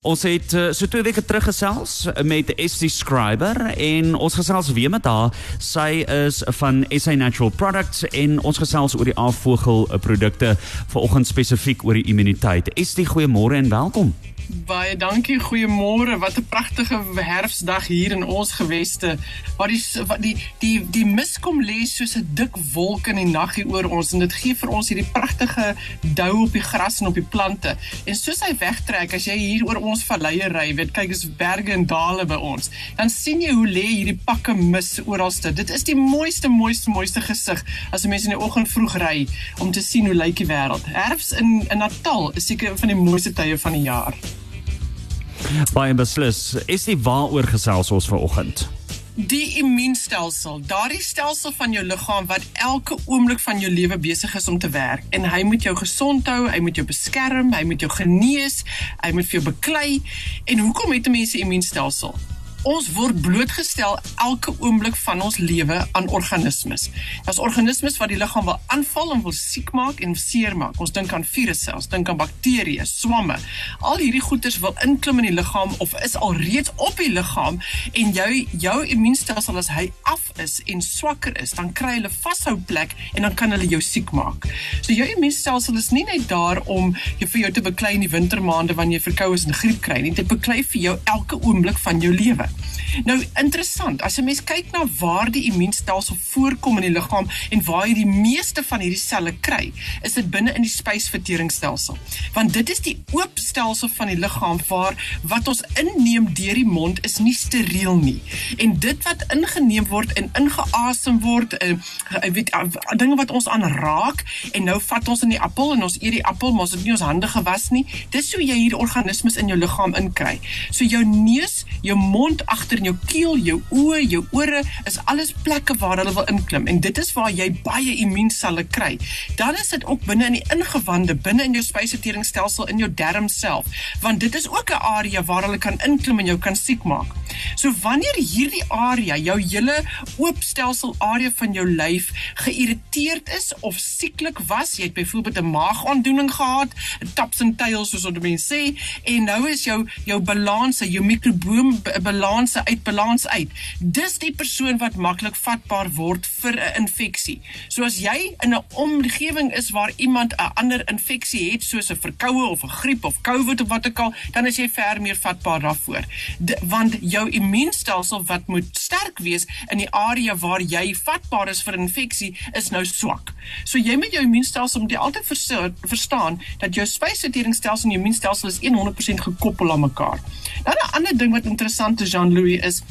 Ons het uh, so twee weke terug gesels met SC Scriber en ons gesels weer met haar. Sy is van SA Natural Products en ons gesels oor die afvogel produkte vanoggend spesifiek oor die immuniteit. SC, goeiemôre en welkom. Baie dankie. Goeiemôre. Wat 'n pragtige herfsdag hier in ons geweste. Waar die wat die die die mis kom lê soos 'n dik wolk in die nag hier oor ons en dit gee vir ons hierdie pragtige dou op die gras en op die plante. En soos hy wegtrek as jy hier oor ons valleie ry, weet kyk is berge en dale by ons. Dan sien jy hoe lê hierdie pakke mis oralste. Dit is die mooiste mooiste mooiste gesig as mense in die oggend vroeg ry om te sien hoe lyk die wêreld. Herfs in in Natal is seker van die mooiste tye van die jaar. Baie beslis. Is dit waaroor gesels ons vanoggend? Die immuunstelsel, daardie stelsel van jou liggaam wat elke oomblik van jou lewe besig is om te werk en hy moet jou gesond hou, hy moet jou beskerm, hy moet jou genees, hy moet vir jou beklei. En hoekom het 'n mens 'n immuunstelsel? Ons word blootgestel elke oomblik van ons lewe aan organismes. Daar's organismes wat die liggaam wil aanval en wil siek maak en seermaak. Ons dink aan virusse, ons dink aan bakterieë, swamme. Al hierdie goeters wil inklim in die liggaam of is al reeds op die liggaam en jou jou immuunstelsel as hy af is en swakker is, dan kry hulle vashou plek en dan kan hulle jou siek maak. So jou immuunstelsel is nie net daar om jou vir jou te beklei in die wintermaande wanneer jy verkoue en griep kry nie. Dit beklei vir jou elke oomblik van jou lewe. Nou interessant, as 'n mens kyk na waar die immuunstelsel voorkom in die liggaam en waar jy die meeste van hierdie selle kry, is dit binne in die spysverteringsstelsel. Want dit is die oop stelsel van die liggaam waar wat ons inneem deur die mond is nie steriel nie. En dit wat ingeneem word en ingeasem word, uh, weet uh, dinge wat ons aanraak en nou vat ons in die appel en ons eet die appel, maar ons het nie ons hande gewas nie. Dis hoe jy hierdie organismes in jou liggaam inkry. So jou neus, jou mond agter in jou keel, jou oë, jou ore, is alles plekke waar hulle wil inklim en dit is waar jy baie immuunselle kry. Dan is dit ook binne in die ingewande, binne in jou spysverteringsstelsel in jou darm self, want dit is ook 'n area waar hulle kan inklim en jou kan siek maak. So wanneer hierdie area, jou hele oopstelsel area van jou lyf geïrriteerd is of sieklik was, jy het byvoorbeeld 'n maagaandoening gehad, taps en tails soos wat mense sê, en nou is jou jou balans, jou mikroboom balans balans uit balans uit. Dis die persoon wat maklik vatbaar word vir 'n infeksie. So as jy in 'n omgewing is waar iemand 'n ander infeksie het soos 'n verkoue of 'n griep of COVID of wat ook al, dan is jy ver meer vatbaar daarvoor. De, want jou immuunstelsel wat moet sterk wees in die area waar jy vatbaar is vir infeksie is nou swak. So jy met jou immuunstelsel moet jy altyd verstaan dat jou spysverteringsstelsel en jou immuunstelsel is 100% gekoppel aan mekaar. Dan 'n ander ding wat interessant is Jean-Louis is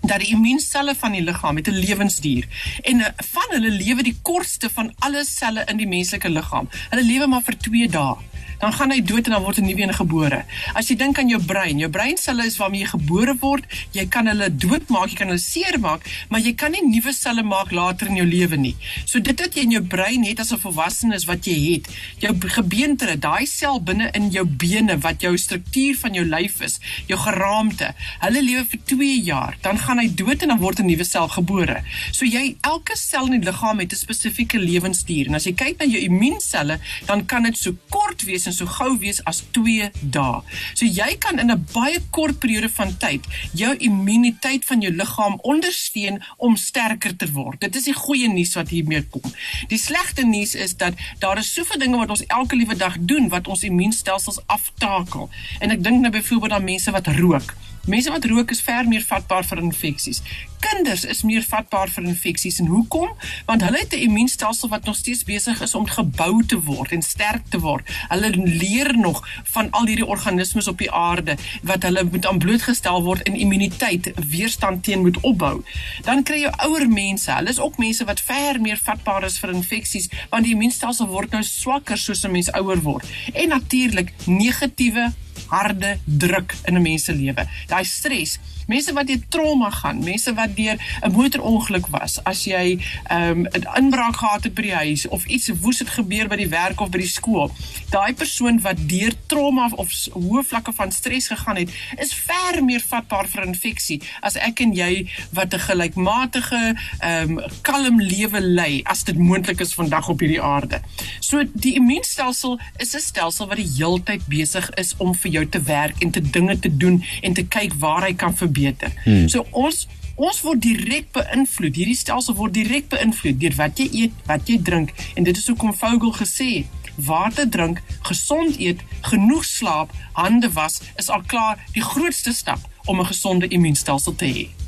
dat die immuunselle van die liggaam met 'n lewensduur en eh, van hulle lewe die kortste van alle selle in die menslike liggaam. Hulle lewe maar vir 2 dae dan gaan hy dood en dan word 'n nuwe een gebore. As jy dink aan jou brein, jou breinselle is waarmee jy gebore word, jy kan hulle doodmaak, jy kan hulle seermaak, maar jy kan nie nuwe selle maak later in jou lewe nie. So dit wat jy in jou brein het as 'n volwassene is wat jy het. Jou gebeente, daai sel binne in jou bene wat jou struktuur van jou lyf is, jou geraamte. Hulle lewe vir 2 jaar, dan gaan hy dood en dan word 'n nuwe sel gebore. So jy elke sel in die liggaam het 'n spesifieke lewensduur. En as jy kyk na jou immuunselle, dan kan dit so kort wees en so gou wees as 2 dae. So jy kan in 'n baie kort periode van tyd jou immuniteit van jou liggaam ondersteun om sterker te word. Dit is die goeie nuus wat hiermee kom. Die slegte nuus is dat daar is soveel dinge wat ons elke liewe dag doen wat ons immuunstelsels aftakel. En ek dink nou byvoorbeeld aan mense wat rook. Mense wat rook is ver meer vatbaar vir infeksies. Kinders is meer vatbaar vir infeksies en hoekom? Want hulle het 'n immuunstelsel wat nog steeds besig is om gebou te word en sterk te word. Hulle leer nog van al hierdie organismes op die aarde wat hulle moet aan blootgestel word en immuniteit weerstand teen moet opbou. Dan kry jy ouer mense. Hulle is ook mense wat ver meer vatbaar is vir infeksies want die immuunstelsel word nou swakker soos 'n mens ouer word. En natuurlik negatiewe harde druk in 'n mens se lewe. Daai stres. Mense wat deur trauma gaan, mense wat deur 'n motorongeluk was, as jy ehm, 'n um, inbraak gehad het by die huis of iets woes het gebeur by die werk of by die skool. Daai persoon wat deur trauma of hoë vlakke van stres gegaan het, is ver meer vatbaar vir infeksie as ek en jy wat 'n gelykmatige, ehm um, kalm lewe lei as dit moontlik is vandag op hierdie aarde. So die immuunstelsel is 'n stelsel wat die heeltyd besig is om vir jou te werk en te dinge te doen en te kyk waar hy kan verbeter. Hmm. So ons ons word direk beïnvloed. Hierdie stelsel word direk beïnvloed deur wat jy eet, wat jy drink en dit is hoekom Vogel gesê het water drink, gesond eet, genoeg slaap, hande was is al klaar die grootste stap om 'n gesonde immuunstelsel te hê.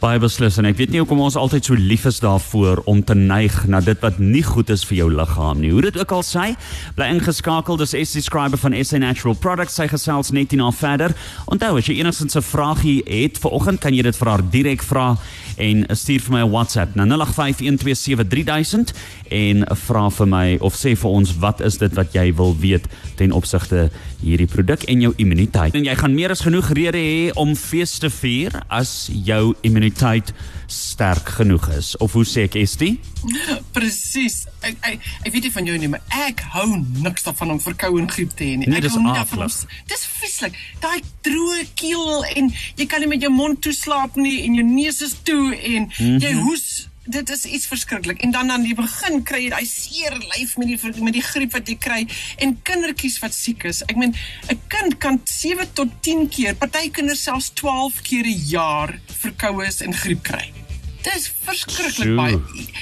Baie beslis en ek weet nie hoekom ons altyd so lief is daarvoor om te neig na dit wat nie goed is vir jou liggaam nie. Hoe dit ook al sê, bly ingeskakel. Dis SC Scriber van SA Natural Products. Sy gesels net hierna verder. Onthou as jy enigsins 'n vragie het vir oggend, kan jy dit vir haar direk vra en stuur vir my 'n WhatsApp na 0851273000 en vra vir my of sê vir ons wat is dit wat jy wil weet ten opsigte hierdie produk en jou immuniteit. En jy gaan meer as genoeg rede hê om fees te vier as jou immuniteit sterk genoeg is. Of hoe sê ek Estie? Presies. Ek, ek ek weet nie van jou nie, maar ek hou niks daarvan om verkoue en griep te hê nie. Nee, ek dis hou nie daarvan. Dis vieslik. Daai droë keel en jy kan nie met jou mond toe slaap nie en jou neus is toe en mm -hmm. jy hoes dit is iets verskriklik en dan aan die begin kry jy daai seer lyf met die met die griep wat jy kry en kindertjies wat siek is. Ek meen 'n kind kan 7 tot 10 keer, party kinders selfs 12 keer 'n jaar verkoues en griep kry. Dis verskriklik baie.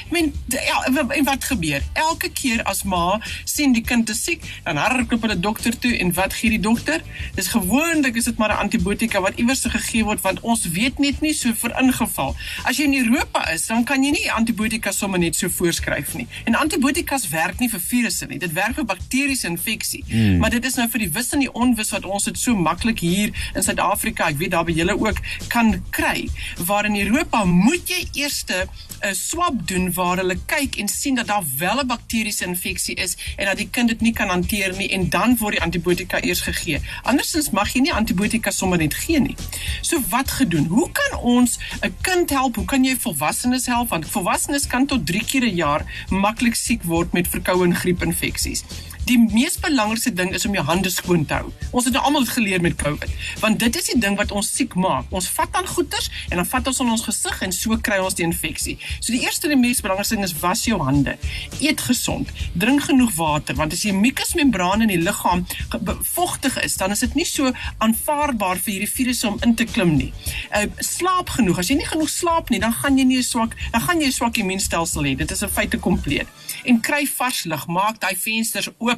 Ek meen ja, en wat gebeur? Elke keer as ma sien die kind is siek, dan hardloop hulle dokter toe en wat gee die dokter? Dis gewoonlik is dit maar 'n antibiotika wat iewers gegee word want ons weet net nie so vir ingeval. As jy in Europa is, dan kan jy nie antibiotika sommer net so voorskryf nie. En antibiotikas werk nie vir virusse nie. Dit werk vir bakteriese infeksie. Mm. Maar dit is nou vir die wis en die onwis wat ons dit so maklik hier in Suid-Afrika, ek weet daar by julle ook, kan kry. Waar in Europa moet jy eers 'n swab doen waar hulle kyk en sien dat daar wel 'n bakteriese infeksie is en dat die kind dit nie kan hanteer nie en dan word die antibiotika eers gegee. Andersins mag jy nie antibiotika sommer net gee nie. So wat gedoen? Hoe kan ons 'n kind help? Hoe kan jy volwassenes help? Want volwassenes kan tot 3 keer 'n jaar maklik siek word met verkoue en griepinfeksies. Die mees belangrikste ding is om jou hande skoon te hou. Ons het nou almal dit geleer met COVID, want dit is die ding wat ons siek maak. Ons vat dan goeters en dan vat ons aan ons gesig en so kry ons die infeksie. So die eerste en die mees belangrikste ding is was jou hande. Eet gesond, drink genoeg water, want as die mukusmembraan in die liggaam vochtig is, dan is dit nie so aanvaarbaar vir hierdie virusse om in te klim nie. Uh, slaap genoeg. As jy nie genoeg slaap nie, dan gaan jy nie swak, dan gaan jy swak immuunstelsel hê. Dit is 'n feite kompleet. En kry vars lug, maak daai vensters oop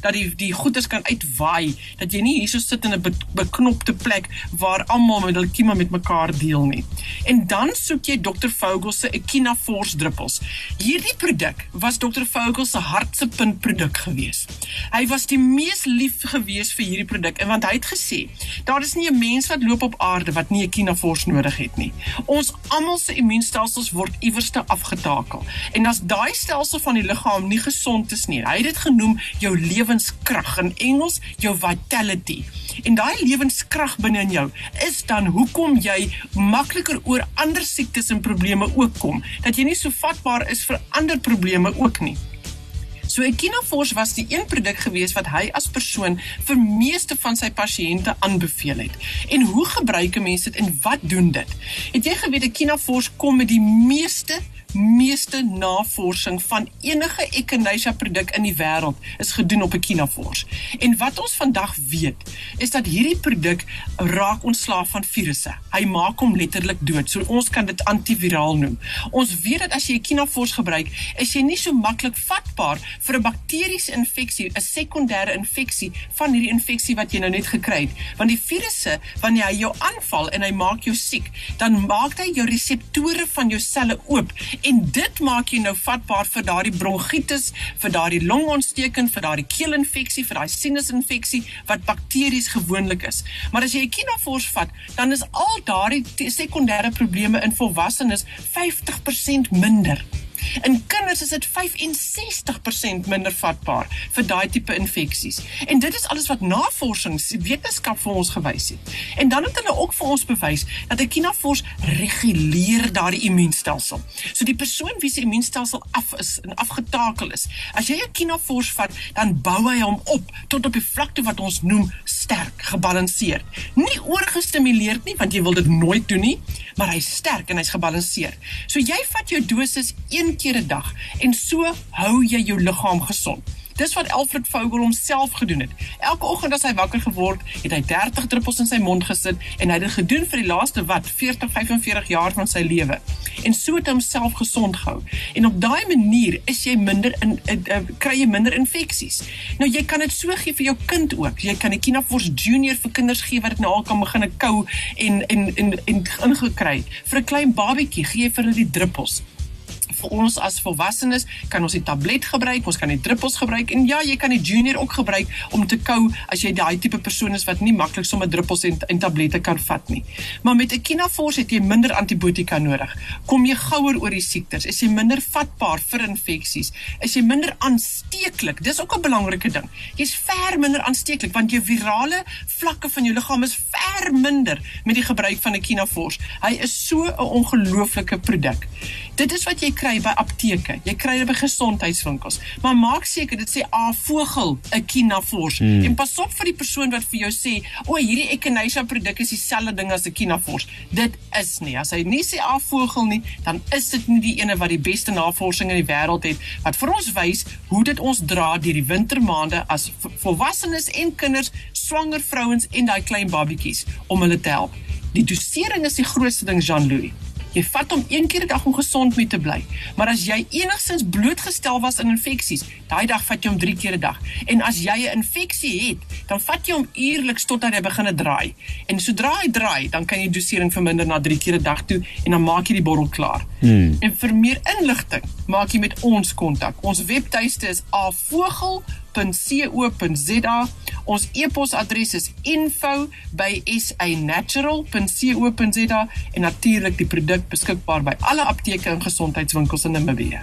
dat die die goeders kan uitwaai, dat jy nie hierso sit in 'n be, beknopte plek waar almal met hulle kieme met mekaar deel nie. En dan soek jy Dr. Vogel se Echina Force druppels. Hierdie produk was Dr. Vogel se hart se punt produk gewees. Hy was die mees lief gewees vir hierdie produk en want hy het gesê, daar is nie 'n mens wat loop op aarde wat nie Echina Force nodig het nie. Ons almal se immuunstelsels word iewerste afgetakel. En as daai stelsel van die liggaam nie gesond is nie, hy het dit genoem jou lewenskrag in Engels jou vitality. En daai lewenskrag binne in jou is dan hoekom jy makliker oor ander siektes en probleme ook kom, dat jy nie so vatbaar is vir ander probleme ook nie. So Echinafors was die een produk gewees wat hy as persoon vir meeste van sy pasiënte aanbeveel het. En hoe gebruik 'n mens dit en wat doen dit? Het jy geweet Echinafors kom met die meeste meeste navorsing van enige echinacea produk in die wêreld is gedoen op Echinafors. En wat ons vandag weet, is dat hierdie produk raak ontslaaf van virusse. Hy maak hom letterlik dood. So ons kan dit antiviraal noem. Ons weet dat as jy Echinafors gebruik, is jy nie so maklik vatbaar vir 'n bakteriese infeksie, 'n sekondêre infeksie van hierdie infeksie wat jy nou net gekry het. Want die virusse, wanneer hy jou aanval en hy maak jou siek, dan maak hy jou reseptore van jou selle oop en dit maak jou nou vatbaar vir daardie bronkietis, vir daardie longontsteking, vir daardie keelinfeksie, vir daai sinusinfeksie wat bakteries gewoonlik is. Maar as jy Echinafors vat, dan is al daardie sekondêre probleme in volwassenes 50% minder. In kinders is dit 65% minder vatbaar vir daai tipe infeksies. En dit is alles wat navorsings, wetenskap vir ons gewys het. En dan het hulle ook vir ons bewys dat Echinafors reguleer daardie immuunstelsel. So die persoon wie se immuunstelsel af is en afgetakel is, as jy Echinafors vat, dan bou hy hom op tot op die vlakte wat ons noem sterk, gebalanseerd. Nie oorgestimuleerd nie, want jy wil dit nooit doen nie, maar hy's sterk en hy's gebalanseerd. So jy vat jou dosis een keer 'n dag en so hou jy jou liggaam gesond. Dis wat Alfred Vogel homself gedoen het. Elke oggend as hy wakker geword, het hy 30 druppels in sy mond gesit en hy het dit gedoen vir die laaste wat 40, 45 jaar van sy lewe. En so het homself gesond gehou. En op daai manier is jy minder in uh, uh, kry jy minder infeksies. Nou jy kan dit so gee vir jou kind ook. Jy kan 'n Kinafors Junior vir kinders gee wat dit nou al kan begin kou en en en en ingekry. Vir 'n klein babatjie gee jy vir hulle die druppels vir ons as volwassenes kan ons die tablet gebruik, ons kan die druppels gebruik en ja, jy kan die junior ook gebruik om te kou as jy daai tipe persoon is wat nie maklik sommer druppels en, en tablette kan vat nie. Maar met 'n Kinafors het jy minder antibiotika nodig. Kom jy gouer oor die siektes, is jy minder vatbaar vir infeksies, is jy minder aansteeklik. Dis ook 'n belangrike ding. Jy's ver minder aansteeklik want jou virale vlakke van jou liggaam is ver minder met die gebruik van 'n Kinafors. Hy is so 'n ongelooflike produk. Dit is wat jy kry by apteke. Jy kry dit by gesondheidswinkels. Maar maak seker dit sê A vogel 'n Kinafors. Hmm. En pas op vir die persoon wat vir jou sê, "O, hierdie Echinacea produk is dieselfde ding as 'n Kinafors." Dit is nie. As hy nie sê A vogel nie, dan is dit nie die ene wat die beste navorsing in die wêreld het wat vir ons wys hoe dit ons dra deur die wintermaande as volwassenes en kinders, swanger vrouens en daai klein babatjies om hulle te help. Die dosering is die grootste ding Jean-Louis. Jy vat hom een keer 'n dag om gesond mee te bly. Maar as jy enigstens blootgestel was aan infeksies, daai dag vat jy hom 3 keer 'n dag. En as jy 'n infeksie het, dan vat jy hom uierliks totdat hy begin draai. En sodra hy draai, dan kan jy dosering verminder na 3 keer 'n dag toe en dan maak jy die bottel klaar. Hmm. En vir meer inligting, maak jy met ons kontak. Ons webtuiste is avogel.co.za. Ons e-posadres is info@sanatural.co.za en natuurlik die produk beskikbaar by alle apteke en gesondheidswinkels in Namibië.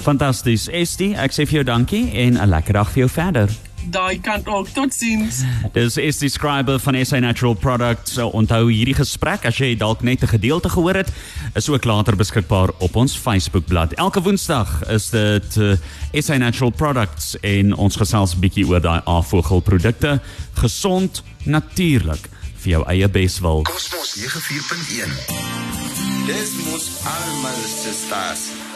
Fantasties. Estie, ek sê vir jou dankie en 'n lekker dag vir jou verder daai kant ook. Totsiens. Dis is die skrywer van SA Natural Products. So onthou hierdie gesprek as jy dalk net 'n gedeelte gehoor het, is ook later beskikbaar op ons Facebookblad. Elke Woensdag is dit uh, eh, SA Natural Products en ons gesels 'n bietjie oor daai afvoergelprodukte, gesond, natuurlik vir jou eie beswil. Kosmos 94.1. Dis mos almal se stasie.